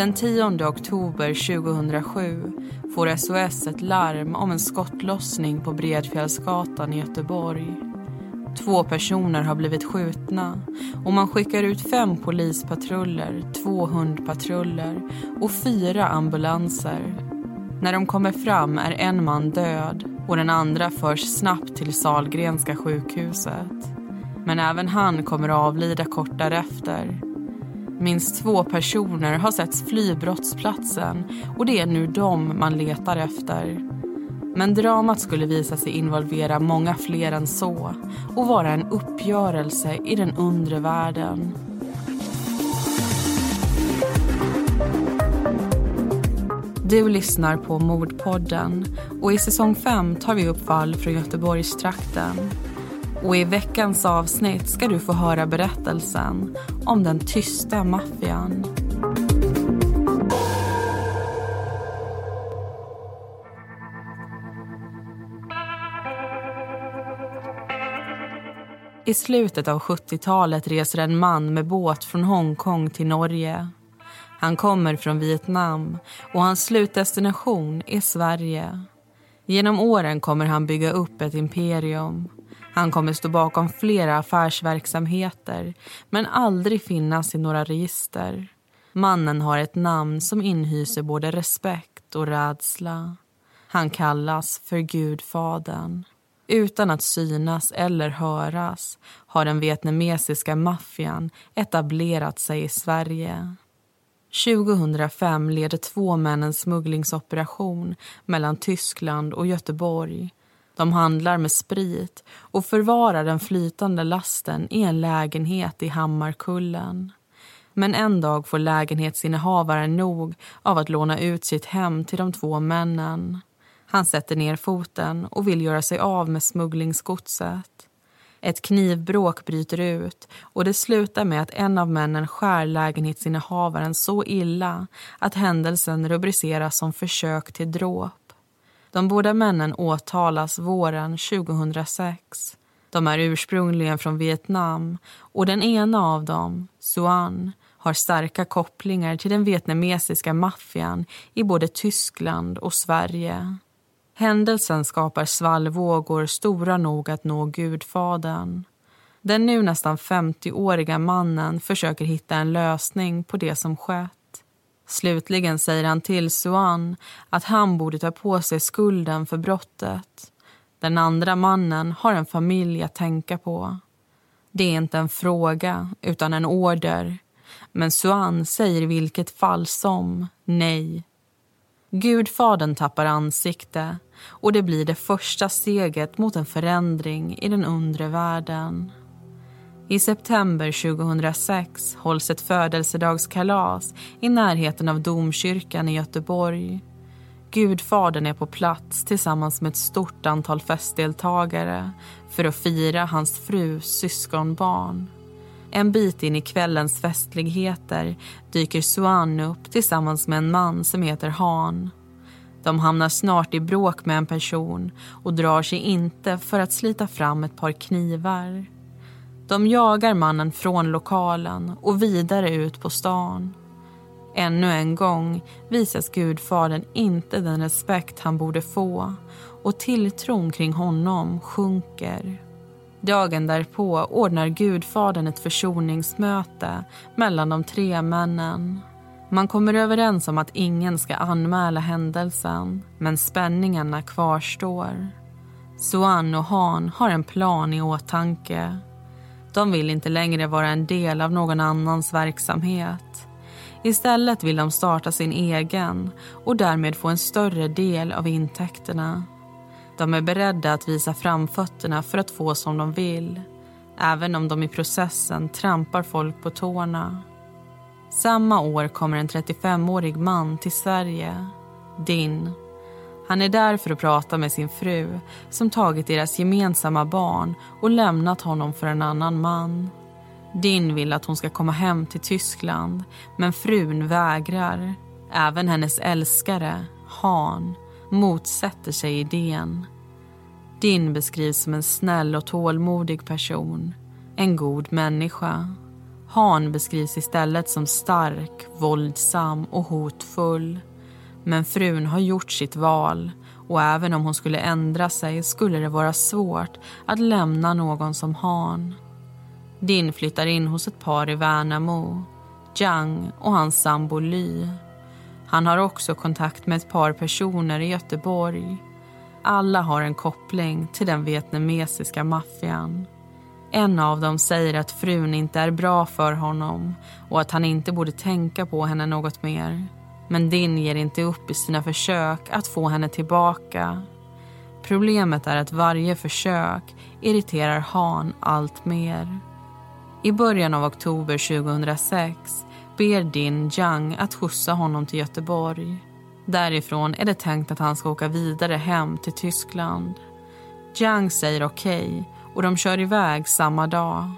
Den 10 oktober 2007 får SOS ett larm om en skottlossning på Bredfjällsgatan i Göteborg. Två personer har blivit skjutna och man skickar ut fem polispatruller, två hundpatruller och fyra ambulanser. När de kommer fram är en man död och den andra förs snabbt till Salgrenska sjukhuset. Men även han kommer att avlida kort därefter. Minst två personer har setts fly brottsplatsen och det är nu dem man letar efter. Men dramat skulle visa sig involvera många fler än så och vara en uppgörelse i den undre världen. Du lyssnar på Mordpodden och i säsong 5 tar vi upp fall från Göteborgstrakten. Och i veckans avsnitt ska du få höra berättelsen om den tysta maffian. I slutet av 70-talet reser en man med båt från Hongkong till Norge. Han kommer från Vietnam och hans slutdestination är Sverige. Genom åren kommer han bygga upp ett imperium. Han kommer stå bakom flera affärsverksamheter men aldrig finnas i några register. Mannen har ett namn som inhyser både respekt och rädsla. Han kallas för Gudfadern. Utan att synas eller höras har den vietnamesiska maffian etablerat sig i Sverige. 2005 leder två män en smugglingsoperation mellan Tyskland och Göteborg. De handlar med sprit och förvarar den flytande lasten i en lägenhet i Hammarkullen. Men en dag får lägenhetsinnehavaren nog av att låna ut sitt hem till de två männen. Han sätter ner foten och vill göra sig av med smugglingsgodset. Ett knivbråk bryter ut och det slutar med att en av männen skär lägenhetsinnehavaren så illa att händelsen rubriceras som försök till dråp. De båda männen åtalas våren 2006. De är ursprungligen från Vietnam och den ena av dem, Suan, har starka kopplingar till den vietnamesiska maffian i både Tyskland och Sverige. Händelsen skapar svallvågor stora nog att nå Gudfadern. Den nu nästan 50-åriga mannen försöker hitta en lösning på det som skett. Slutligen säger han till Suan att han borde ta på sig skulden för brottet. Den andra mannen har en familj att tänka på. Det är inte en fråga, utan en order. Men Suan säger i vilket fall som nej. Gudfadern tappar ansikte och det blir det första steget mot en förändring i den undre världen. I september 2006 hålls ett födelsedagskalas i närheten av domkyrkan i Göteborg. Gudfadern är på plats tillsammans med ett stort antal festdeltagare för att fira hans frus syskonbarn. En bit in i kvällens festligheter dyker Suan upp tillsammans med en man som heter Han. De hamnar snart i bråk med en person och drar sig inte för att slita fram ett par knivar. De jagar mannen från lokalen och vidare ut på stan. Ännu en gång visas gudfadern inte den respekt han borde få och tilltron kring honom sjunker. Dagen därpå ordnar gudfadern ett försoningsmöte mellan de tre männen. Man kommer överens om att ingen ska anmäla händelsen men spänningarna kvarstår. Suan och Han har en plan i åtanke. De vill inte längre vara en del av någon annans verksamhet. Istället vill de starta sin egen och därmed få en större del av intäkterna. De är beredda att visa framfötterna för att få som de vill även om de i processen trampar folk på tårna. Samma år kommer en 35-årig man till Sverige, Din. Han är där för att prata med sin fru som tagit deras gemensamma barn och lämnat honom för en annan man. Din vill att hon ska komma hem till Tyskland men frun vägrar. Även hennes älskare, Han, motsätter sig idén. Din beskrivs som en snäll och tålmodig person, en god människa. Han beskrivs istället som stark, våldsam och hotfull. Men frun har gjort sitt val och även om hon skulle ändra sig skulle det vara svårt att lämna någon som Han. Din flyttar in hos ett par i Värnamo, Jiang och hans sambo Ly. Han har också kontakt med ett par personer i Göteborg. Alla har en koppling till den vietnamesiska maffian. En av dem säger att frun inte är bra för honom och att han inte borde tänka på henne något mer. Men Din ger inte upp i sina försök att få henne tillbaka. Problemet är att varje försök irriterar Han allt mer. I början av oktober 2006 ber Din Jiang att skjutsa honom till Göteborg. Därifrån är det tänkt att han ska åka vidare hem till Tyskland. Jiang säger okej okay, och de kör iväg samma dag.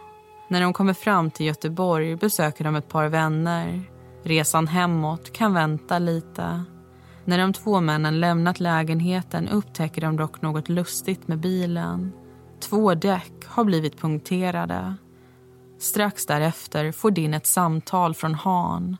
När de kommer fram till Göteborg besöker de ett par vänner. Resan hemåt kan vänta lite. När de två männen lämnat lägenheten upptäcker de dock något lustigt med bilen. Två däck har blivit punkterade. Strax därefter får Din ett samtal från Han.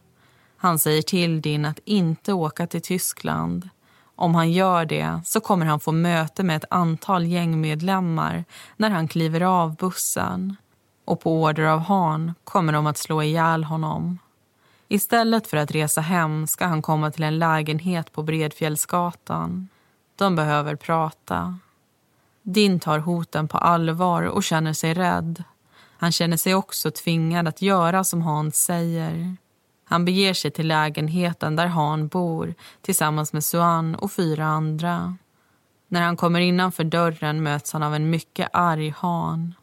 Han säger till Din att inte åka till Tyskland. Om han gör det så kommer han få möte med ett antal gängmedlemmar när han kliver av bussen. Och på order av Han kommer de att slå ihjäl honom. Istället för att resa hem ska han komma till en lägenhet på Bredfjällsgatan. De behöver prata. Din tar hoten på allvar och känner sig rädd. Han känner sig också tvingad att göra som Hans säger. Han beger sig till lägenheten där Han bor tillsammans med Suan och fyra andra. När han kommer innanför dörren möts han av en mycket arg Han.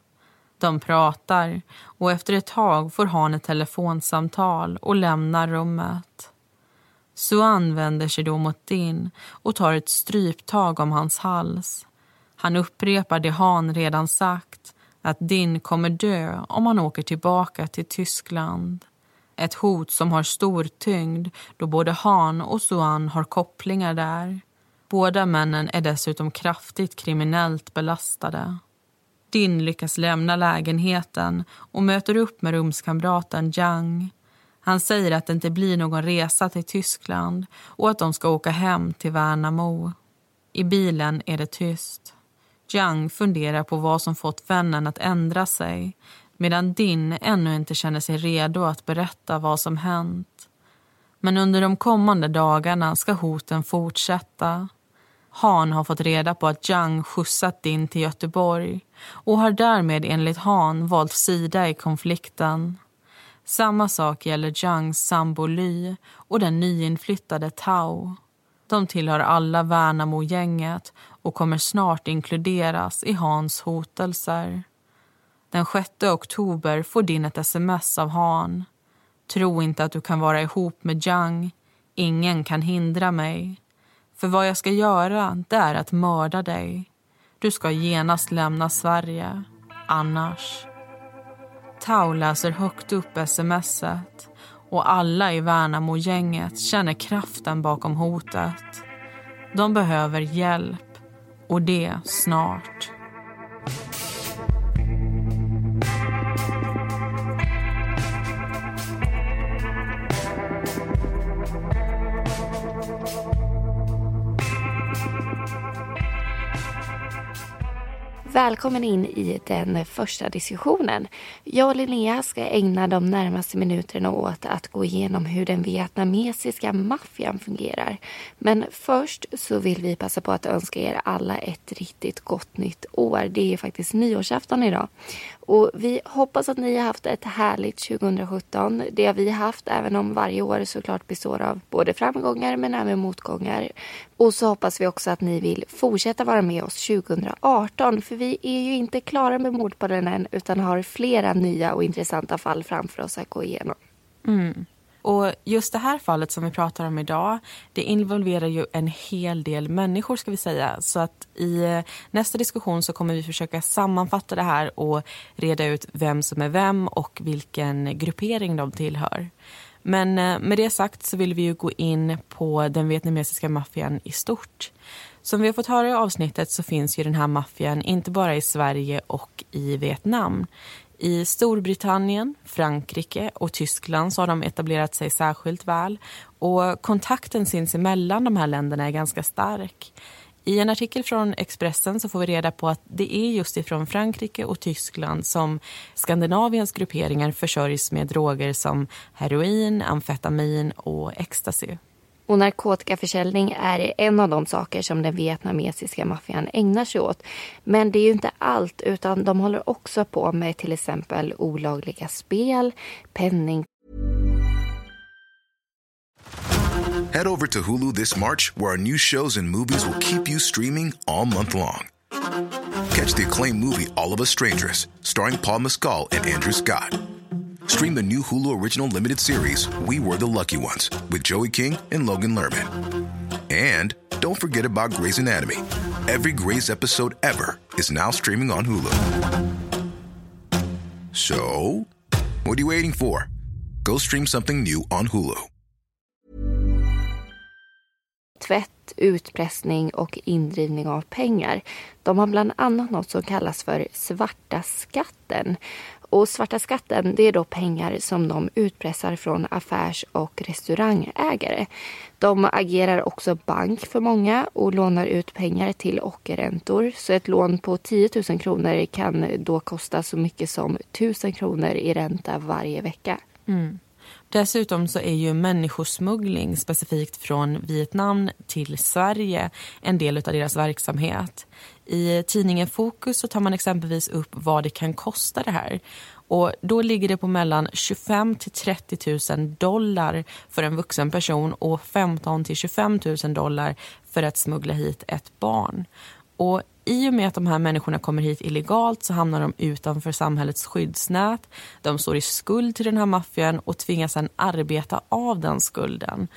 De pratar och efter ett tag får Han ett telefonsamtal och lämnar rummet. Suan vänder sig då mot Din och tar ett stryptag om hans hals. Han upprepar det Han redan sagt att Din kommer dö om han åker tillbaka till Tyskland. Ett hot som har stor tyngd då både Han och Suan har kopplingar där. Båda männen är dessutom kraftigt kriminellt belastade. Din lyckas lämna lägenheten och möter upp med rumskamraten Jiang. Han säger att det inte blir någon resa till Tyskland och att de ska åka hem till Värnamo. I bilen är det tyst. Jiang funderar på vad som fått vännen att ändra sig medan Din ännu inte känner sig redo att berätta vad som hänt. Men under de kommande dagarna ska hoten fortsätta. Han har fått reda på att Jiang skjutsat Din till Göteborg och har därmed enligt Han valt sida i konflikten. Samma sak gäller Jiangs sambo Ly och den nyinflyttade Tao. De tillhör alla Värnamo-gänget och kommer snart inkluderas i Hans hotelser. Den 6 oktober får din ett sms av Han. Tro inte att du kan vara ihop med Jiang. Ingen kan hindra mig. För vad jag ska göra, det är att mörda dig. Du ska genast lämna Sverige. Annars... Tau läser högt upp smset och alla i Värnamo-gänget känner kraften bakom hotet. De behöver hjälp, och det snart. Välkommen in i den första diskussionen. Jag och Linnea ska ägna de närmaste minuterna åt att gå igenom hur den vietnamesiska maffian fungerar. Men först så vill vi passa på att önska er alla ett riktigt gott nytt år. Det är faktiskt nyårsafton idag. Och vi hoppas att ni har haft ett härligt 2017. Det har vi haft, även om varje år såklart består av både framgångar men även motgångar. Och så hoppas vi också att ni vill fortsätta vara med oss 2018. För vi är ju inte klara med Mordpodden än utan har flera nya och intressanta fall framför oss att gå igenom. Mm. Och just det här fallet som vi pratar om idag, det involverar ju en hel del människor ska vi säga. Så att i eh, nästa diskussion så kommer vi försöka sammanfatta det här och reda ut vem som är vem och vilken gruppering de tillhör. Men eh, med det sagt så vill vi ju gå in på den vietnamesiska maffian i stort. Som vi har fått höra i avsnittet så finns ju den här maffian inte bara i Sverige och i Vietnam. I Storbritannien, Frankrike och Tyskland så har de etablerat sig särskilt väl och kontakten sinsemellan de här länderna är ganska stark. I en artikel från Expressen så får vi reda på att det är just ifrån Frankrike och Tyskland som Skandinaviens grupperingar försörjs med droger som heroin, amfetamin och ecstasy. Och narkotikaförsäljning är en av de saker som den vietnamesiska maffian ägnar sig åt. Men det är ju inte allt, utan de håller också på med till exempel olagliga spel, penning... Head over to Hulu this March where our new shows and movies will keep you streaming all month long. Catch the acclaimed movie All of us strangers starring Paul Mescal and Andrew Scott. Stream the new Hulu Original Limited series, We Were the Lucky Ones, with Joey King and Logan Lerman. And don't forget about Grey's Anatomy. Every Grey's episode ever is now streaming on Hulu. So, what are you waiting for? Go stream something new on Hulu. Tvätt, utpressning och indrivning av pengar. De har bland annat något som kallas för svarta skatten. Och svarta skatten det är då pengar som de utpressar från affärs och restaurangägare. De agerar också bank för många och lånar ut pengar till ockerräntor. Så ett lån på 10 000 kronor kan då kosta så mycket som 1000 kronor i ränta varje vecka. Mm. Dessutom så är ju människosmuggling specifikt från Vietnam till Sverige en del av deras verksamhet. I tidningen Fokus så tar man exempelvis upp vad det kan kosta det här. Och då ligger det på mellan 25 till 30 000 dollar för en vuxen person och 15 till 25 000 dollar för att smuggla hit ett barn. Och i och med att de här människorna kommer hit illegalt så hamnar de utanför samhällets skyddsnät. De står i skuld till den här maffian och tvingas sedan arbeta av den skulden.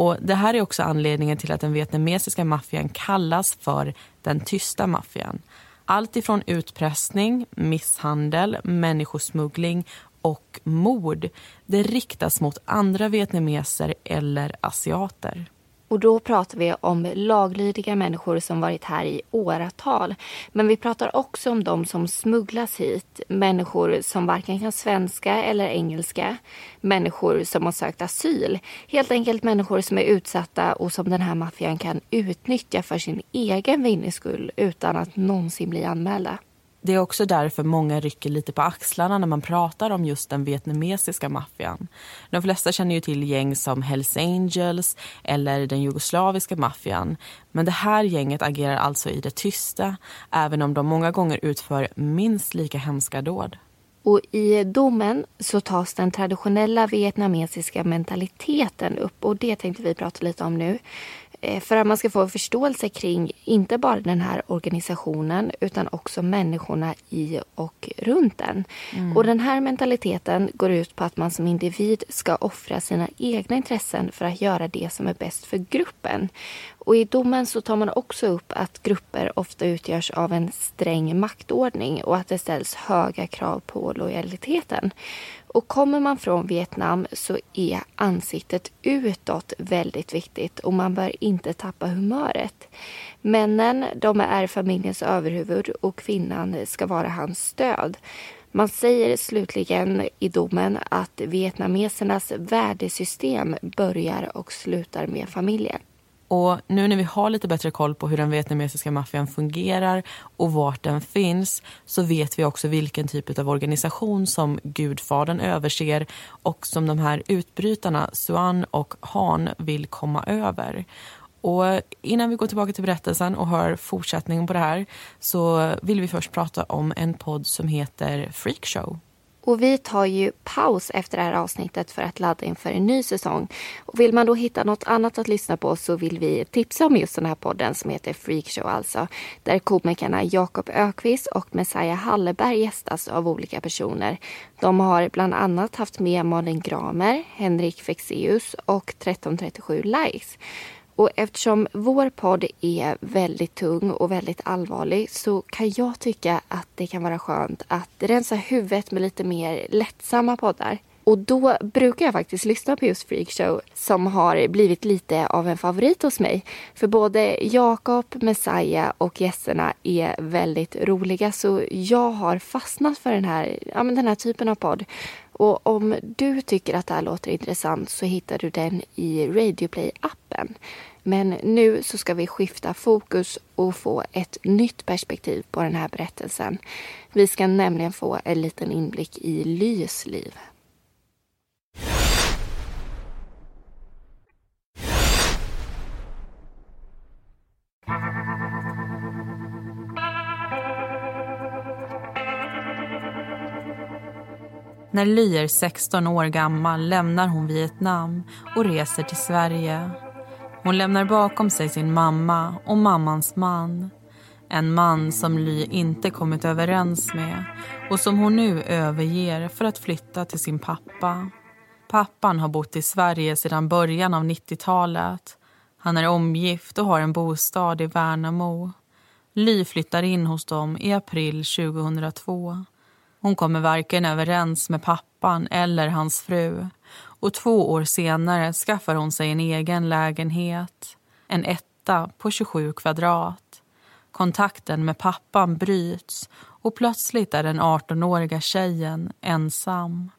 Och det här är också anledningen till att den vietnamesiska maffian kallas för den tysta maffian. Allt ifrån utpressning, misshandel, människosmuggling och mord det riktas mot andra vietnameser eller asiater. Och då pratar vi om laglydiga människor som varit här i åratal. Men vi pratar också om de som smugglas hit. Människor som varken kan svenska eller engelska. Människor som har sökt asyl. Helt enkelt människor som är utsatta och som den här maffian kan utnyttja för sin egen vinnings skull utan att någonsin bli anmälda. Det är också därför många rycker lite på axlarna när man pratar om just den vietnamesiska maffian. De flesta känner ju till gäng som Hells Angels eller den jugoslaviska maffian. Men det här gänget agerar alltså i det tysta, även om de många gånger utför minst lika hemska dåd. Och I domen så tas den traditionella vietnamesiska mentaliteten upp och det tänkte vi prata lite om nu. Eh, för att man ska få förståelse kring inte bara den här organisationen utan också människorna i och runt den. Mm. Och den här mentaliteten går ut på att man som individ ska offra sina egna intressen för att göra det som är bäst för gruppen. Och I domen så tar man också upp att grupper ofta utgörs av en sträng maktordning och att det ställs höga krav på lojaliteten. Och kommer man från Vietnam så är ansiktet utåt väldigt viktigt och man bör inte tappa humöret. Männen de är familjens överhuvud och kvinnan ska vara hans stöd. Man säger slutligen i domen att vietnamesernas värdesystem börjar och slutar med familjen. Och nu när vi har lite bättre koll på hur den vietnamesiska maffian fungerar och vart den finns så vet vi också vilken typ av organisation som gudfadern överser och som de här utbrytarna Suan och Han vill komma över. Och innan vi går tillbaka till berättelsen och hör fortsättningen på det här så vill vi först prata om en podd som heter Freakshow. Och vi tar ju paus efter det här avsnittet för att ladda inför en ny säsong. Och vill man då hitta något annat att lyssna på så vill vi tipsa om just den här podden som heter Freakshow alltså. Där komikerna Jakob Ökvist och Messiah Halleberg gästas av olika personer. De har bland annat haft med Malin Gramer, Henrik Fexeus och 1337 Likes. Och eftersom vår podd är väldigt tung och väldigt allvarlig så kan jag tycka att det kan vara skönt att rensa huvudet med lite mer lättsamma poddar. Och då brukar jag faktiskt lyssna på just Freakshow som har blivit lite av en favorit hos mig. För både Jakob, Messiah och gästerna är väldigt roliga så jag har fastnat för den här, ja, men den här typen av podd. Och om du tycker att det här låter intressant så hittar du den i Radioplay-appen. Men nu så ska vi skifta fokus och få ett nytt perspektiv på den här berättelsen. Vi ska nämligen få en liten inblick i Lys liv. När Ly är 16 år gammal lämnar hon Vietnam och reser till Sverige. Hon lämnar bakom sig sin mamma och mammans man. En man som Ly inte kommit överens med och som hon nu överger för att flytta till sin pappa. Pappan har bott i Sverige sedan början av 90-talet. Han är omgift och har en bostad i Värnamo. Ly flyttar in hos dem i april 2002. Hon kommer varken överens med pappan eller hans fru och två år senare skaffar hon sig en egen lägenhet. En etta på 27 kvadrat. Kontakten med pappan bryts och plötsligt är den 18-åriga tjejen ensam.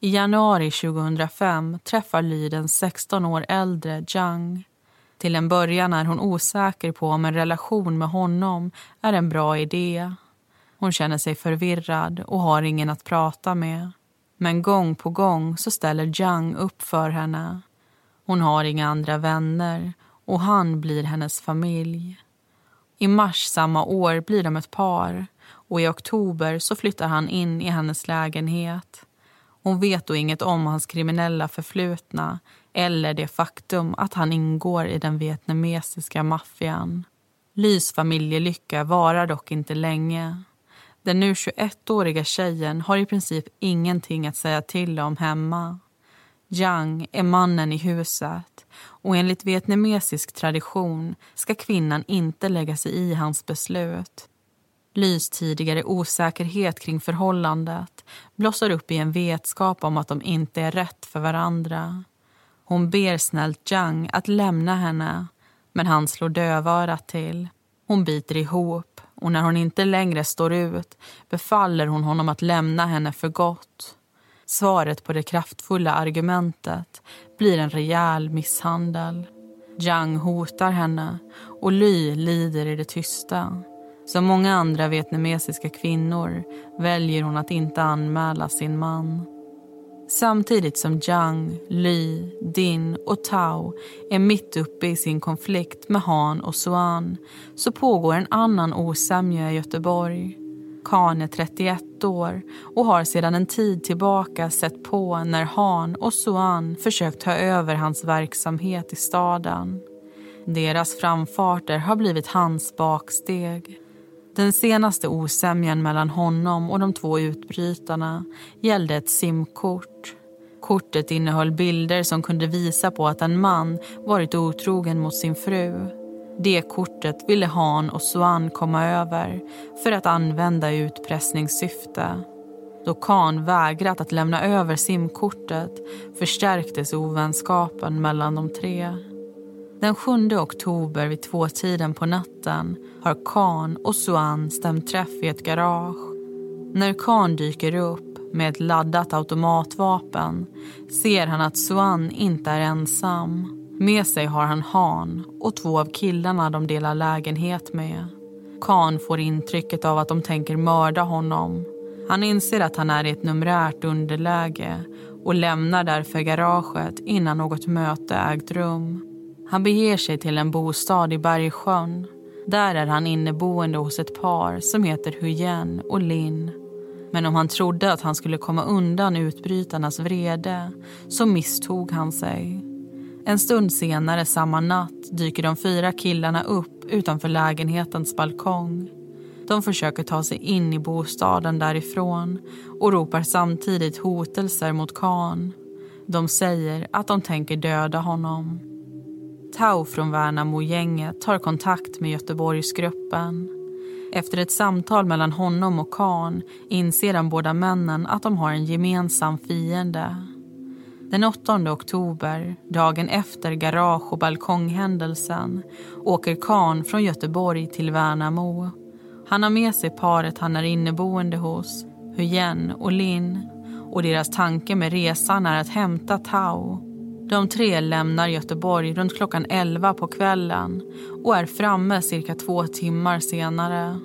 I januari 2005 träffar Ly den 16 år äldre Jang. Till en början är hon osäker på om en relation med honom är en bra idé. Hon känner sig förvirrad och har ingen att prata med. Men gång på gång så ställer Zhang upp för henne. Hon har inga andra vänner och han blir hennes familj. I mars samma år blir de ett par och i oktober så flyttar han in i hennes lägenhet. Hon vet då inget om hans kriminella förflutna eller det faktum att han ingår i den vietnamesiska maffian. Lys familjelycka varar dock inte länge. Den nu 21-åriga tjejen har i princip ingenting att säga till om hemma. Yang är mannen i huset och enligt vietnamesisk tradition ska kvinnan inte lägga sig i hans beslut. Lys tidigare osäkerhet kring förhållandet blossar upp i en vetskap om att de inte är rätt för varandra. Hon ber snällt Yang att lämna henne men han slår dövörat till. Hon biter ihop och när hon inte längre står ut befaller hon honom att lämna henne för gott. Svaret på det kraftfulla argumentet blir en rejäl misshandel. Jiang hotar henne och Ly lider i det tysta. Som många andra vietnamesiska kvinnor väljer hon att inte anmäla sin man. Samtidigt som Jiang, Ly, Din och Tao är mitt uppe i sin konflikt med Han och Suan så pågår en annan osämja i Göteborg. Khan är 31 år och har sedan en tid tillbaka sett på när Han och Suan försökt ta över hans verksamhet i staden. Deras framfarter har blivit hans baksteg. Den senaste osämjan mellan honom och de två utbrytarna gällde ett simkort. Kortet innehöll bilder som kunde visa på att en man varit otrogen mot sin fru. Det kortet ville Han och Suan komma över för att använda i utpressningssyfte. Då Khan vägrat att lämna över simkortet förstärktes ovänskapen mellan de tre. Den 7 oktober vid tvåtiden på natten har Khan och Suan stämt träff i ett garage. När Khan dyker upp med ett laddat automatvapen ser han att Suan inte är ensam. Med sig har han Han och två av killarna de delar lägenhet med. Khan får intrycket av att de tänker mörda honom. Han inser att han är i ett numerärt underläge och lämnar därför garaget innan något möte ägt rum. Han beger sig till en bostad i Bergsjön. Där är han inneboende hos ett par som heter Huyen och Lin. Men om han trodde att han skulle komma undan utbrytarnas vrede så misstog han sig. En stund senare samma natt dyker de fyra killarna upp utanför lägenhetens balkong. De försöker ta sig in i bostaden därifrån och ropar samtidigt hotelser mot Khan. De säger att de tänker döda honom. Tau från Värnamo-gänget tar kontakt med Göteborgsgruppen. Efter ett samtal mellan honom och Khan inser de båda männen att de har en gemensam fiende. Den 8 oktober, dagen efter garage och balkonghändelsen åker Khan från Göteborg till Värnamo. Han har med sig paret han är inneboende hos, Huyen och Linn och deras tanke med resan är att hämta Tau de tre lämnar Göteborg runt klockan 11 på kvällen och är framme cirka två timmar senare.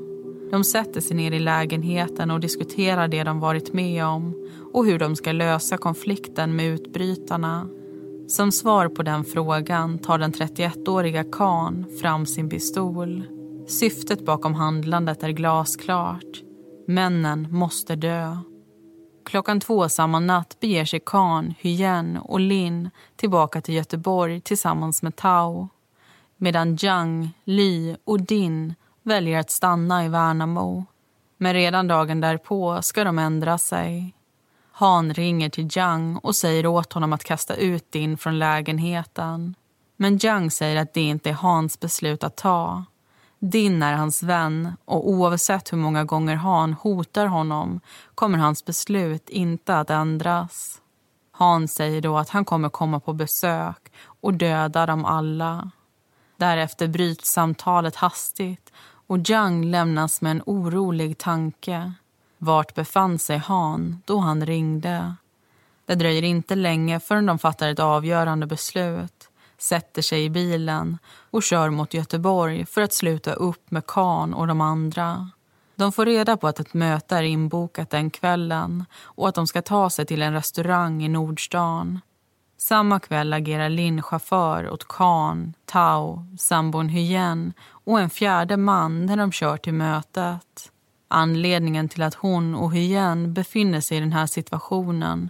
De sätter sig ner i lägenheten och diskuterar det de varit med om och hur de ska lösa konflikten med utbrytarna. Som svar på den frågan tar den 31-åriga Khan fram sin pistol. Syftet bakom handlandet är glasklart. Männen måste dö. Klockan två samma natt beger sig Khan, Hyen och Lin tillbaka till Göteborg tillsammans med Tao medan Zhang, Li och Din väljer att stanna i Värnamo. Men redan dagen därpå ska de ändra sig. Han ringer till Zhang och säger åt honom att kasta ut Din från lägenheten. Men Zhang säger att det inte är Hans beslut att ta. Din är hans vän och oavsett hur många gånger Han hotar honom kommer hans beslut inte att ändras. Han säger då att han kommer komma på besök och döda dem alla. Därefter bryts samtalet hastigt och Zhang lämnas med en orolig tanke. Vart befann sig Han då han ringde? Det dröjer inte länge förrän de fattar ett avgörande beslut sätter sig i bilen och kör mot Göteborg för att sluta upp med Kan och de andra. De får reda på att ett möte är inbokat den kvällen och att de ska ta sig till en restaurang i Nordstan. Samma kväll agerar Linn chaufför åt Khan, Tao, sambon Hyen och en fjärde man när de kör till mötet. Anledningen till att hon och Hyen befinner sig i den här situationen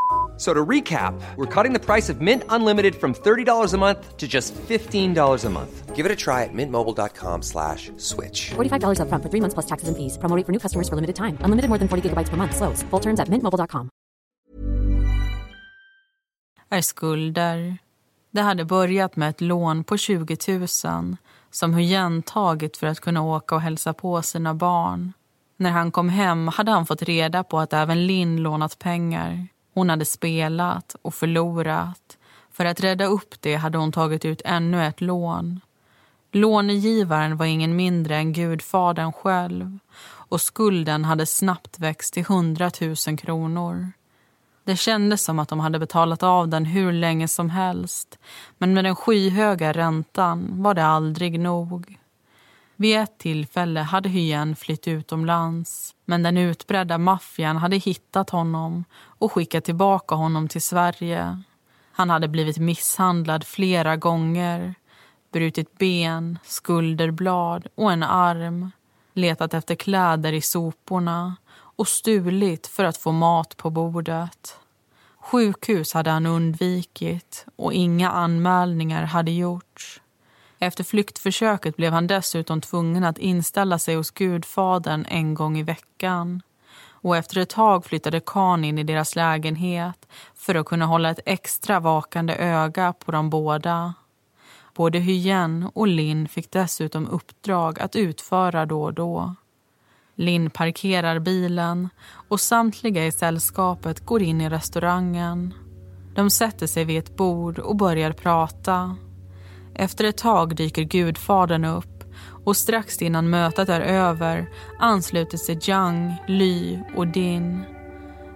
So to recap, we're cutting the price of Mint Unlimited from $30 a month to just $15 a month. Give it a try at mintmobile.com slash switch. $45 up front for three months plus taxes and fees. Promo for new customers for limited time. Unlimited more than 40 gigabytes per month. Slows. Full terms at mintmobile.com. Är skulder. Det hade börjat med ett lån på 20 000 som Huyen tagit för att kunna åka och hälsa på sina barn. När han kom hem hade han fått reda på att även Linn lånat pengar. Hon hade spelat och förlorat. För att rädda upp det hade hon tagit ut ännu ett lån. Lånegivaren var ingen mindre än gudfadern själv och skulden hade snabbt växt till 100 000 kronor. Det kändes som att de hade betalat av den hur länge som helst men med den skyhöga räntan var det aldrig nog. Vid ett tillfälle hade Hyen flytt utomlands men den utbredda maffian hade hittat honom och skickat tillbaka honom till Sverige. Han hade blivit misshandlad flera gånger brutit ben, skulderblad och en arm letat efter kläder i soporna och stulit för att få mat på bordet. Sjukhus hade han undvikit och inga anmälningar hade gjorts. Efter flyktförsöket blev han dessutom tvungen att inställa sig hos gudfadern en gång i veckan. Och efter ett tag flyttade Khan in i deras lägenhet för att kunna hålla ett extra vakande öga på de båda. Både Hyen och Lin fick dessutom uppdrag att utföra då och då. Linn parkerar bilen och samtliga i sällskapet går in i restaurangen. De sätter sig vid ett bord och börjar prata. Efter ett tag dyker gudfadern upp och strax innan mötet är över ansluter sig Zhang, Ly och Din.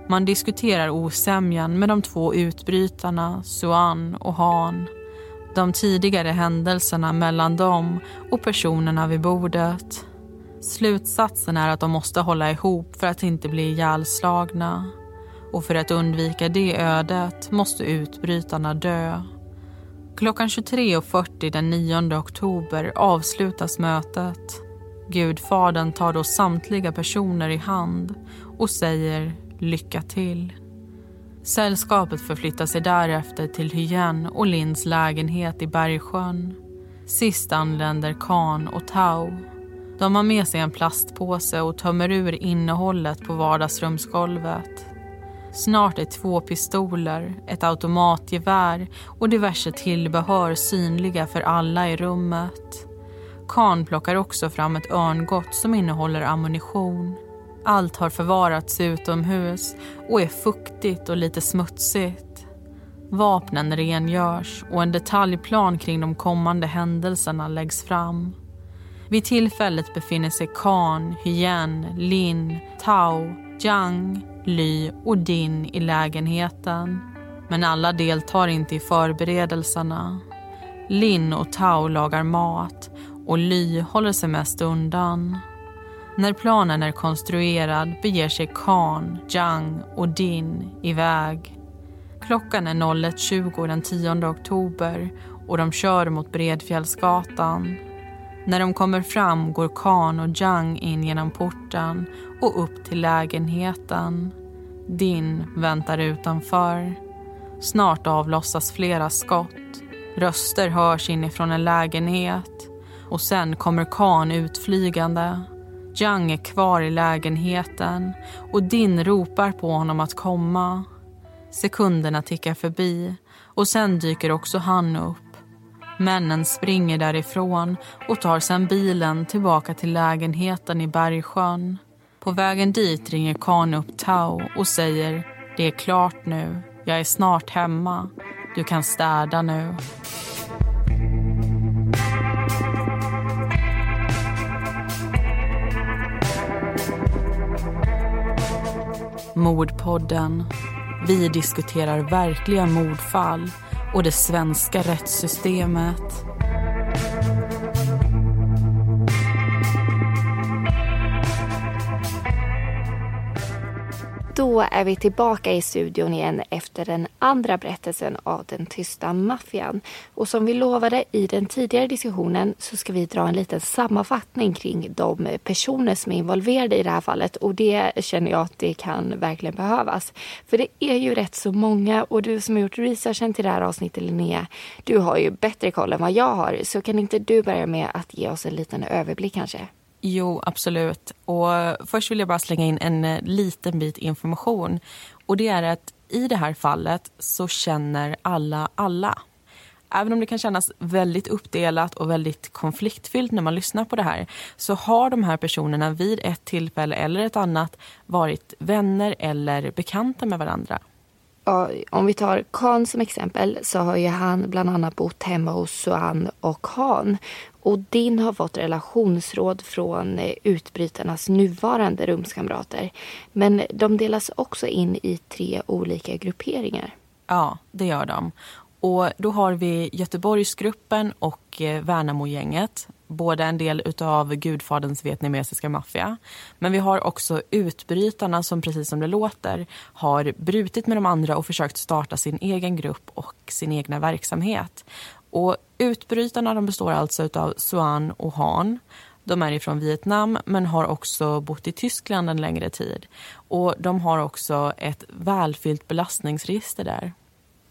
Man diskuterar osämjan med de två utbrytarna Suan och Han. De tidigare händelserna mellan dem och personerna vid bordet. Slutsatsen är att de måste hålla ihop för att inte bli ihjälslagna. Och för att undvika det ödet måste utbrytarna dö. Klockan 23.40 den 9 oktober avslutas mötet. Gudfadern tar då samtliga personer i hand och säger lycka till. Sällskapet förflyttar sig därefter till Hyen och Linds lägenhet i Bergsjön. Sist anländer Khan och Tau. De har med sig en plastpåse och tömmer ur innehållet på vardagsrumsgolvet. Snart är två pistoler, ett automatgevär och diverse tillbehör synliga för alla i rummet. Khan plockar också fram ett örngott som innehåller ammunition. Allt har förvarats utomhus och är fuktigt och lite smutsigt. Vapnen rengörs och en detaljplan kring de kommande händelserna läggs fram. Vid tillfället befinner sig Khan, Hyen, Lin, Tao, Jiang, Ly och Din i lägenheten. Men alla deltar inte i förberedelserna. Lin och Tao lagar mat och Ly håller sig mest undan. När planen är konstruerad beger sig Khan, Jiang och Din iväg. Klockan är 01.20 den 10 oktober och de kör mot Bredfjällsgatan. När de kommer fram går Khan och Jiang in genom porten och upp till lägenheten. Din väntar utanför. Snart avlossas flera skott. Röster hörs inifrån en lägenhet och sen kommer Khan utflygande. Jiang är kvar i lägenheten och Din ropar på honom att komma. Sekunderna tickar förbi och sen dyker också han upp. Männen springer därifrån och tar sen bilen tillbaka till lägenheten i Bergsjön. På vägen dit ringer Khan upp Tao och säger det är klart nu, jag är snart hemma. Du kan städa nu. Mordpodden. Vi diskuterar verkliga mordfall och det svenska rättssystemet. Då är vi tillbaka i studion igen efter den andra berättelsen av den tysta maffian. Och som vi lovade i den tidigare diskussionen så ska vi dra en liten sammanfattning kring de personer som är involverade i det här fallet. Och det känner jag att det kan verkligen behövas. För det är ju rätt så många och du som har gjort researchen till det här avsnittet Linnea, du har ju bättre koll än vad jag har. Så kan inte du börja med att ge oss en liten överblick kanske? Jo, absolut. Och först vill jag bara slänga in en eh, liten bit information. Och det är att i det här fallet så känner alla alla. Även om det kan kännas väldigt uppdelat och väldigt konfliktfyllt när man lyssnar på det här så har de här personerna vid ett tillfälle eller ett annat varit vänner eller bekanta med varandra om vi tar Khan som exempel så har ju han bland annat bott hemma hos Suan och Khan. Och Din har fått relationsråd från eh, utbrytarnas nuvarande rumskamrater. Men de delas också in i tre olika grupperingar. Ja, det gör de. Och då har vi Göteborgsgruppen och eh, Värnamogänget. Både en del av gudfaderns vietnamesiska maffia. Men vi har också utbrytarna som precis som det låter har brutit med de andra och försökt starta sin egen grupp och sin egna verksamhet. Och utbrytarna de består alltså av Suan och Han. De är ifrån Vietnam men har också bott i Tyskland en längre tid. Och de har också ett välfyllt belastningsregister där.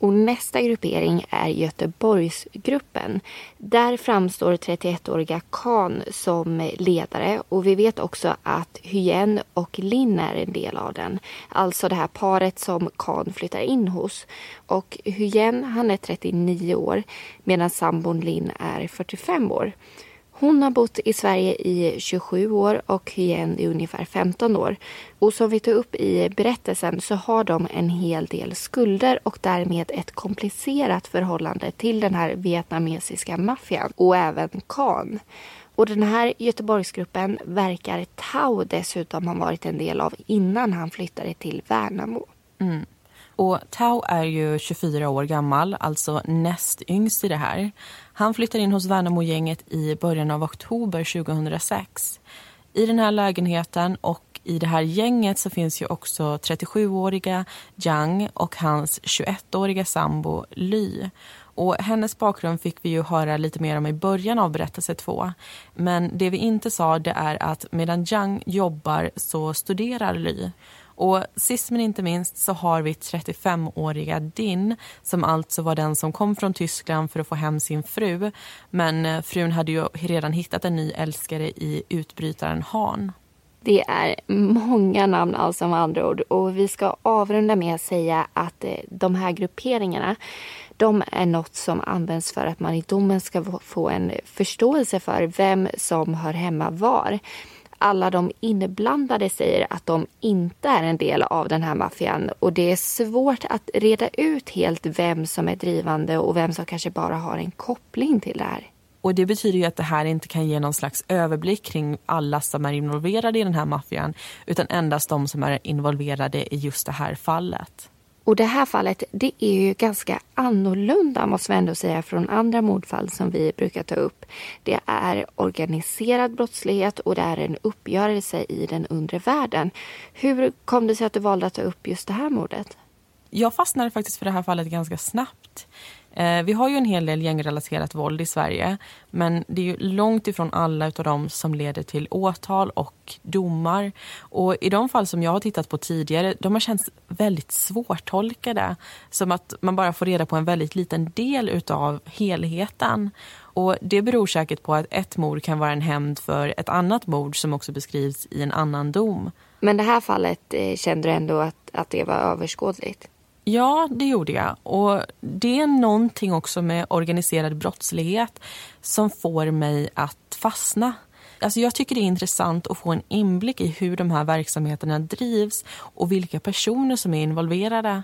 Och nästa gruppering är Göteborgsgruppen. Där framstår 31-åriga Khan som ledare och vi vet också att Hyen och Lin är en del av den. Alltså det här paret som Khan flyttar in hos. Och Hyen han är 39 år medan sambon Lin är 45 år. Hon har bott i Sverige i 27 år och Hyen i ungefär 15 år. Och som vi tog upp i berättelsen så har de en hel del skulder och därmed ett komplicerat förhållande till den här vietnamesiska maffian och även Khan. Och den här Göteborgsgruppen verkar Tao dessutom ha varit en del av innan han flyttade till Värnamo. Mm. Och Tao är ju 24 år gammal, alltså näst yngst i det här. Han flyttar in hos Värnamo-gänget i början av oktober 2006. I den här lägenheten och i det här gänget så finns ju också 37-åriga Yang och hans 21-åriga sambo Ly. Och hennes bakgrund fick vi ju höra lite mer om i början av berättelse 2. Men det vi inte sa det är att medan Yang jobbar så studerar Ly. Och sist men inte minst så har vi 35-åriga Din som alltså var den som kom från Tyskland för att få hem sin fru. Men eh, frun hade ju redan hittat en ny älskare i utbrytaren Han. Det är många namn alltså med andra ord och vi ska avrunda med att säga att eh, de här grupperingarna de är något som används för att man i domen ska få en förståelse för vem som hör hemma var. Alla de inblandade säger att de inte är en del av den här maffian och det är svårt att reda ut helt vem som är drivande och vem som kanske bara har en koppling till det här. Och Det betyder ju att det här inte kan ge någon slags överblick kring alla som är involverade i den här maffian utan endast de som är involverade i just det här fallet. Och det här fallet det är ju ganska annorlunda måste vi ändå säga från andra mordfall som vi brukar ta upp. Det är organiserad brottslighet och det är en uppgörelse i den undre världen. Hur kom det sig att du valde att ta upp just det här mordet? Jag fastnade faktiskt för det här fallet ganska snabbt. Eh, vi har ju en hel del gängrelaterat våld i Sverige men det är ju långt ifrån alla av dem som leder till åtal och domar. Och I de fall som jag har tittat på tidigare de har känts väldigt svårtolkade. Som att man bara får reda på en väldigt liten del av helheten. Och Det beror säkert på att ett mord kan vara en hämnd för ett annat mord som också beskrivs i en annan dom. Men det här fallet eh, kände du ändå att, att det var överskådligt? Ja, det gjorde jag. Och Det är någonting också med organiserad brottslighet som får mig att fastna. Alltså jag tycker det är intressant att få en inblick i hur de här verksamheterna drivs och vilka personer som är involverade.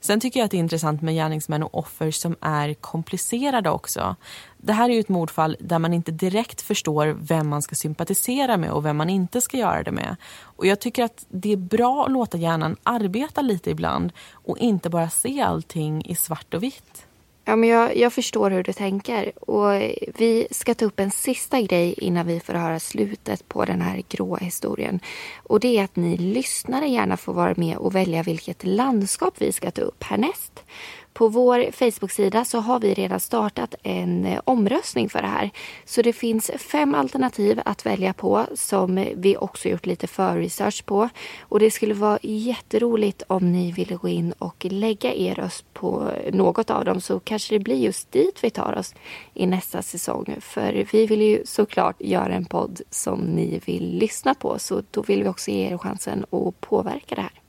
Sen tycker jag att det är intressant med gärningsmän och offer som är komplicerade också. Det här är ju ett mordfall där man inte direkt förstår vem man ska sympatisera med och vem man inte ska göra det med. Och jag tycker att det är bra att låta hjärnan arbeta lite ibland och inte bara se allting i svart och vitt. Ja, men jag, jag förstår hur du tänker. Och vi ska ta upp en sista grej innan vi får höra slutet på den här gråa historien. Och det är att ni lyssnare gärna får vara med och välja vilket landskap vi ska ta upp härnäst. På vår Facebook-sida så har vi redan startat en eh, omröstning för det här. Så det finns fem alternativ att välja på som vi också gjort lite förresearch på. Och det skulle vara jätteroligt om ni ville gå in och lägga er röst på något av dem så kanske det blir just dit vi tar oss i nästa säsong. För vi vill ju såklart göra en podd som ni vill lyssna på så då vill vi också ge er chansen att påverka det här.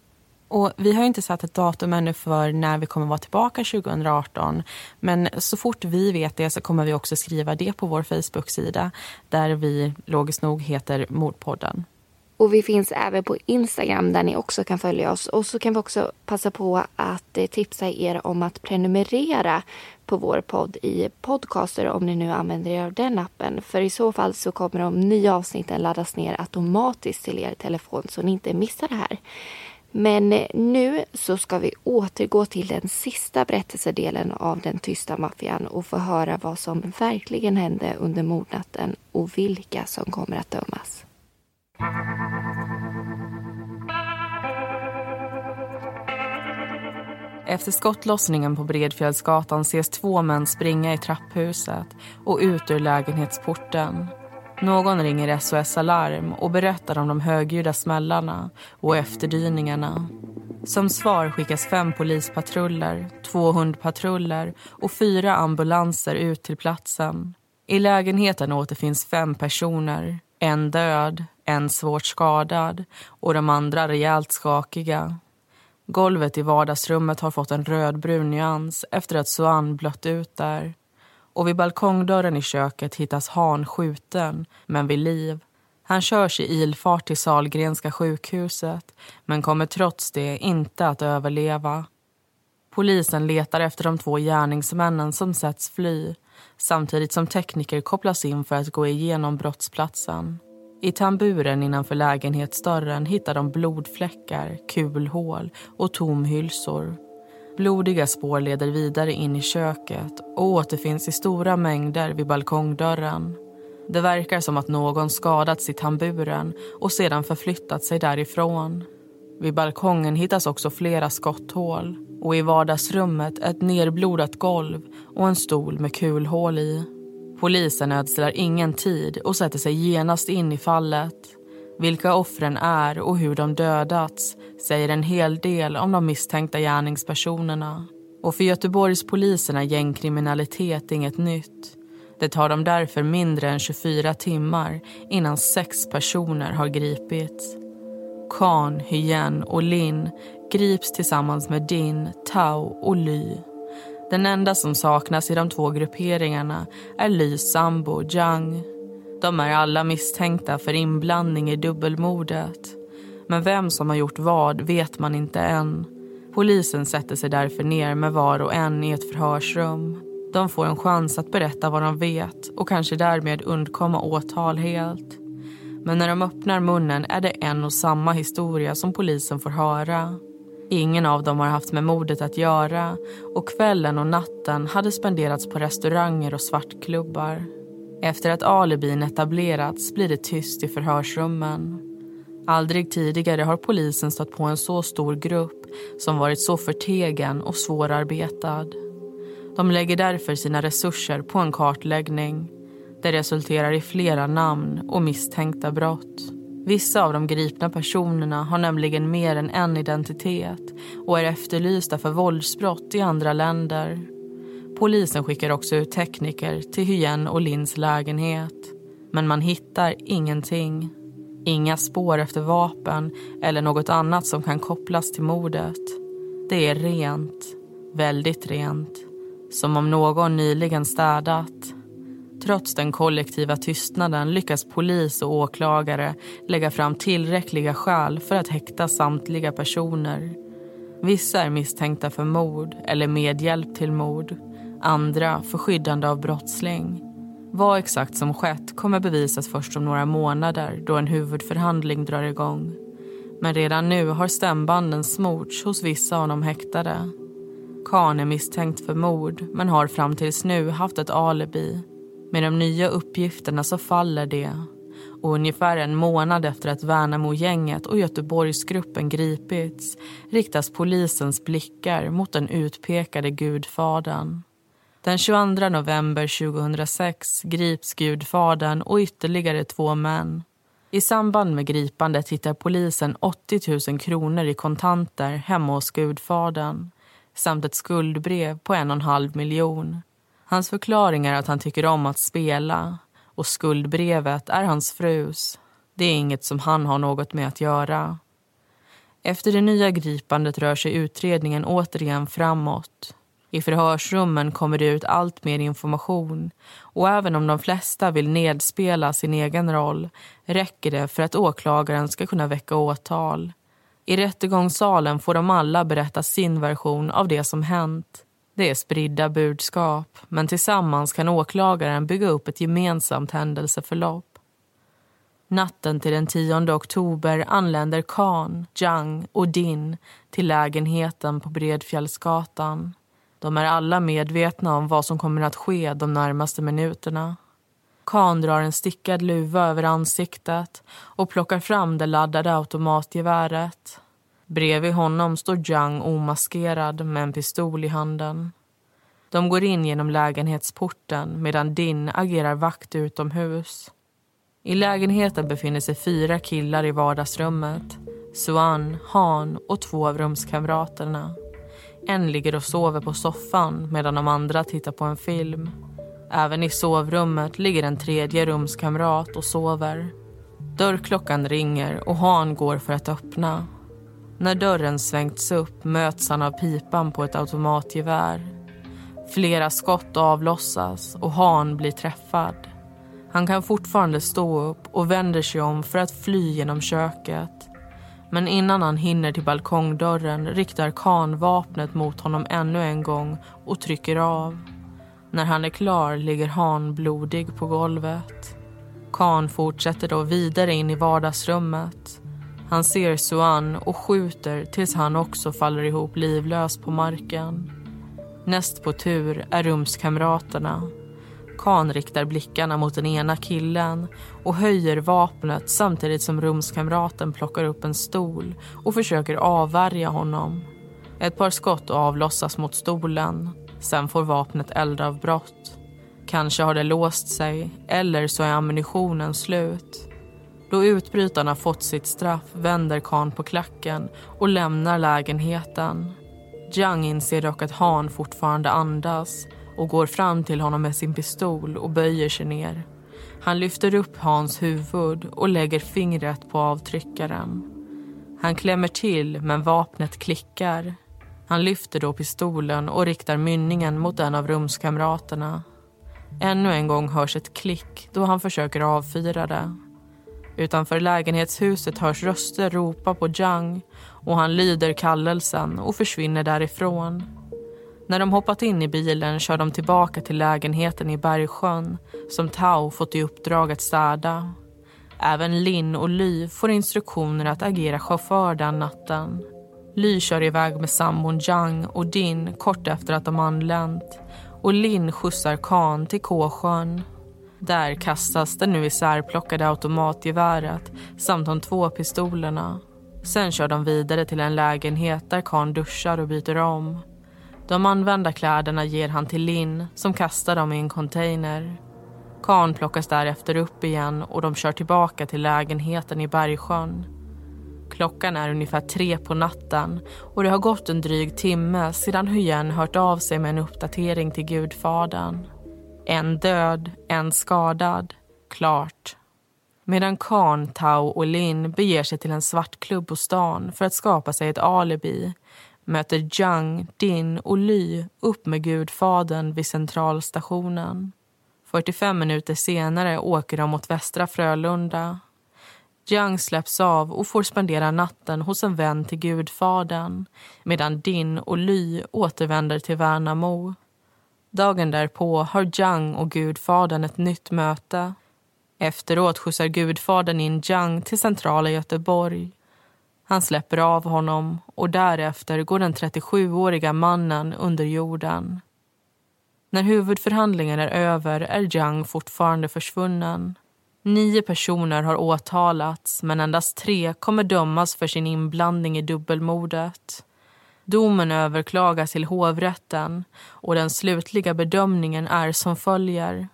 Och vi har inte satt ett datum ännu för när vi kommer vara tillbaka 2018. Men så fort vi vet det så kommer vi också skriva det på vår Facebook-sida där vi logiskt nog heter Mordpodden. Och vi finns även på Instagram där ni också kan följa oss. Och så kan vi också passa på att eh, tipsa er om att prenumerera på vår podd i Podcaster om ni nu använder er av den appen. För i så fall så kommer de nya avsnitten laddas ner automatiskt till er telefon så ni inte missar det här. Men nu så ska vi återgå till den sista berättelsedelen av den tysta maffian och få höra vad som verkligen hände under mordnatten och vilka som kommer att dömas. Efter skottlossningen på Bredfjällsgatan ses två män springa i trapphuset och ut ur lägenhetsporten. Någon ringer SOS Alarm och berättar om de högljudda smällarna och efterdyningarna. Som svar skickas fem polispatruller, två hundpatruller och fyra ambulanser ut till platsen. I lägenheten återfinns fem personer. En död, en svårt skadad och de andra rejält skakiga. Golvet i vardagsrummet har fått en rödbrun nyans efter att Suan blött ut där och vid balkongdörren i köket hittas Han skjuten, men vid liv. Han körs i ilfart till Salgrenska sjukhuset men kommer trots det inte att överleva. Polisen letar efter de två gärningsmännen som setts fly samtidigt som tekniker kopplas in för att gå igenom brottsplatsen. I tamburen innanför lägenhetsdörren hittar de blodfläckar, kulhål och tomhylsor. Blodiga spår leder vidare in i köket och återfinns i stora mängder vid balkongdörren. Det verkar som att någon skadats i tamburen och sedan förflyttat sig därifrån. Vid balkongen hittas också flera skotthål och i vardagsrummet ett nerblodat golv och en stol med kulhål i. Polisen ödslar ingen tid och sätter sig genast in i fallet. Vilka offren är och hur de dödats säger en hel del om de misstänkta gärningspersonerna. Och för Göteborgspolisen är gängkriminalitet inget nytt. Det tar dem därför mindre än 24 timmar innan sex personer har gripits. Khan, Hyen och Lin grips tillsammans med Din, Tao och Ly. Den enda som saknas i de två grupperingarna är Lys sambo Zhang. De är alla misstänkta för inblandning i dubbelmordet. Men vem som har gjort vad vet man inte än. Polisen sätter sig därför ner med var och en i ett förhörsrum. De får en chans att berätta vad de vet och kanske därmed undkomma åtal helt. Men när de öppnar munnen är det en och samma historia som polisen får höra. Ingen av dem har haft med mordet att göra och kvällen och natten hade spenderats på restauranger och svartklubbar. Efter att alibin etablerats blir det tyst i förhörsrummen. Aldrig tidigare har polisen stött på en så stor grupp som varit så förtegen och svårarbetad. De lägger därför sina resurser på en kartläggning. Det resulterar i flera namn och misstänkta brott. Vissa av de gripna personerna har nämligen mer än en identitet och är efterlysta för våldsbrott i andra länder. Polisen skickar också ut tekniker till Hyen och Lins lägenhet. Men man hittar ingenting. Inga spår efter vapen eller något annat som kan kopplas till mordet. Det är rent. Väldigt rent. Som om någon nyligen städat. Trots den kollektiva tystnaden lyckas polis och åklagare lägga fram tillräckliga skäl för att häkta samtliga personer. Vissa är misstänkta för mord eller medhjälp till mord. Andra för skyddande av brottsling. Vad exakt som skett kommer bevisas först om några månader då en huvudförhandling drar igång. Men redan nu har stämbanden smorts hos vissa av de häktade. Khan är misstänkt för mord men har fram tills nu haft ett alibi. Med de nya uppgifterna så faller det. Och ungefär en månad efter att Värnamo-gänget och Göteborgsgruppen gripits riktas polisens blickar mot den utpekade gudfadern. Den 22 november 2006 grips gudfadern och ytterligare två män. I samband med gripandet hittar polisen 80 000 kronor i kontanter hemma hos gudfadern samt ett skuldbrev på en och en halv miljon. Hans förklaring är att han tycker om att spela och skuldbrevet är hans frus. Det är inget som han har något med att göra. Efter det nya gripandet rör sig utredningen återigen framåt. I förhörsrummen kommer det ut allt mer information och även om de flesta vill nedspela sin egen roll räcker det för att åklagaren ska kunna väcka åtal. I rättegångssalen får de alla berätta sin version av det som hänt. Det är spridda budskap, men tillsammans kan åklagaren bygga upp ett gemensamt händelseförlopp. Natten till den 10 oktober anländer Khan, Zhang och Din till lägenheten på Bredfjällsgatan. De är alla medvetna om vad som kommer att ske de närmaste minuterna. Khan drar en stickad luva över ansiktet och plockar fram det laddade automatgeväret. Bredvid honom står Zhang omaskerad med en pistol i handen. De går in genom lägenhetsporten medan Din agerar vakt utomhus. I lägenheten befinner sig fyra killar i vardagsrummet. Suan, Han och två av rumskamraterna. En ligger och sover på soffan medan de andra tittar på en film. Även i sovrummet ligger en tredje rumskamrat och sover. Dörrklockan ringer och Han går för att öppna. När dörren svängts upp möts han av pipan på ett automatgevär. Flera skott avlossas och Han blir träffad. Han kan fortfarande stå upp och vänder sig om för att fly genom köket. Men innan han hinner till balkongdörren riktar Khan vapnet mot honom ännu en gång och trycker av. När han är klar ligger Han blodig på golvet. Khan fortsätter då vidare in i vardagsrummet. Han ser Suan och skjuter tills han också faller ihop livlös på marken. Näst på tur är rumskamraterna. Khan riktar blickarna mot den ena killen och höjer vapnet samtidigt som rumskamraten plockar upp en stol och försöker avvärja honom. Ett par skott avlossas mot stolen. Sen får vapnet eldavbrott. Kanske har det låst sig, eller så är ammunitionen slut. Då utbrytarna fått sitt straff vänder Khan på klacken och lämnar lägenheten. Jiang inser dock att Han fortfarande andas och går fram till honom med sin pistol och böjer sig ner. Han lyfter upp Hans huvud och lägger fingret på avtryckaren. Han klämmer till, men vapnet klickar. Han lyfter då pistolen och riktar mynningen mot en av rumskamraterna. Ännu en gång hörs ett klick då han försöker avfyra det. Utanför lägenhetshuset hörs röster ropa på Jang och han lyder kallelsen och försvinner därifrån. När de hoppat in i bilen kör de tillbaka till lägenheten i Bergsjön som Tao fått i uppdrag att städa. Även Lin och Ly får instruktioner att agera chaufför den natten. Ly kör iväg med sambon Jang och Din kort efter att de anlänt och Lin skjutsar Khan till K-sjön. Där kastas det nu isärplockade automatgeväret samt de två pistolerna. Sen kör de vidare till en lägenhet där Khan duschar och byter om. De använda kläderna ger han till Linn som kastar dem i en container. Khan plockas därefter upp igen och de kör tillbaka till lägenheten i Bergsjön. Klockan är ungefär tre på natten och det har gått en dryg timme sedan Hyen hört av sig med en uppdatering till Gudfadern. En död, en skadad. Klart. Medan Khan, Tao och Lin beger sig till en svartklubb på stan för att skapa sig ett alibi möter Zhang, Din och Ly upp med Gudfadern vid centralstationen. 45 minuter senare åker de mot Västra Frölunda. Jiang släpps av och får spendera natten hos en vän till Gudfadern medan Din och Ly återvänder till Värnamo. Dagen därpå har Jiang och Gudfadern ett nytt möte. Efteråt skjutsar Gudfadern in Jiang till centrala Göteborg. Han släpper av honom och därefter går den 37-åriga mannen under jorden. När huvudförhandlingen är över är Jiang fortfarande försvunnen. Nio personer har åtalats men endast tre kommer dömas för sin inblandning i dubbelmordet. Domen överklagas till hovrätten och den slutliga bedömningen är som följer.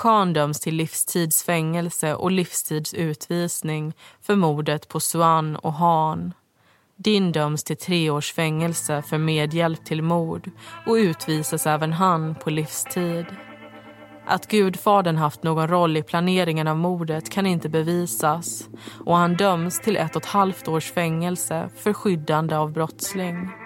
Khan döms till livstidsfängelse och livstidsutvisning för mordet på Swan och Han. Din döms till tre års fängelse för medhjälp till mord och utvisas även han på livstid. Att gudfadern haft någon roll i planeringen av mordet kan inte bevisas och han döms till ett och ett halvt års fängelse för skyddande av brottsling.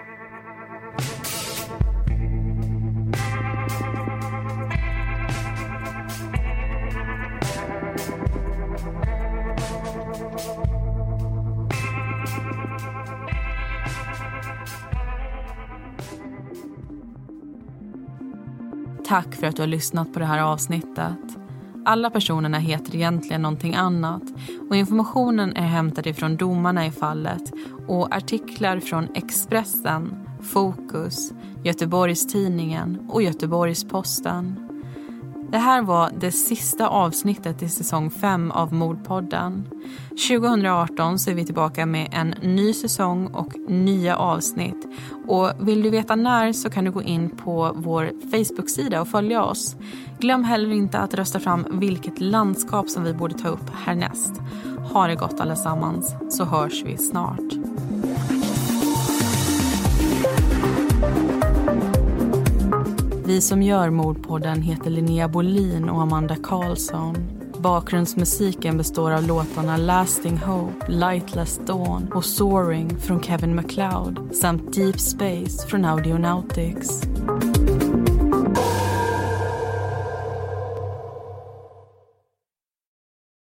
Tack för att du har lyssnat på det här avsnittet. Alla personerna heter egentligen någonting annat och informationen är hämtad ifrån domarna i fallet och artiklar från Expressen, Fokus, Göteborgs-Tidningen och Göteborgs-Posten. Det här var det sista avsnittet i säsong 5 av Mordpodden. 2018 så är vi tillbaka med en ny säsong och nya avsnitt. Och vill du veta när så kan du gå in på vår Facebook-sida och följa oss. Glöm heller inte att rösta fram vilket landskap som vi borde ta upp härnäst. Ha det gott allesammans så hörs vi snart. Vi som gör Mordpodden heter Linnea Bolin och Amanda Karlsson. Bakgrundsmusiken består av låtarna Lasting Hope, Lightless Dawn och Soaring från Kevin MacLeod samt Deep Space från Audionautics.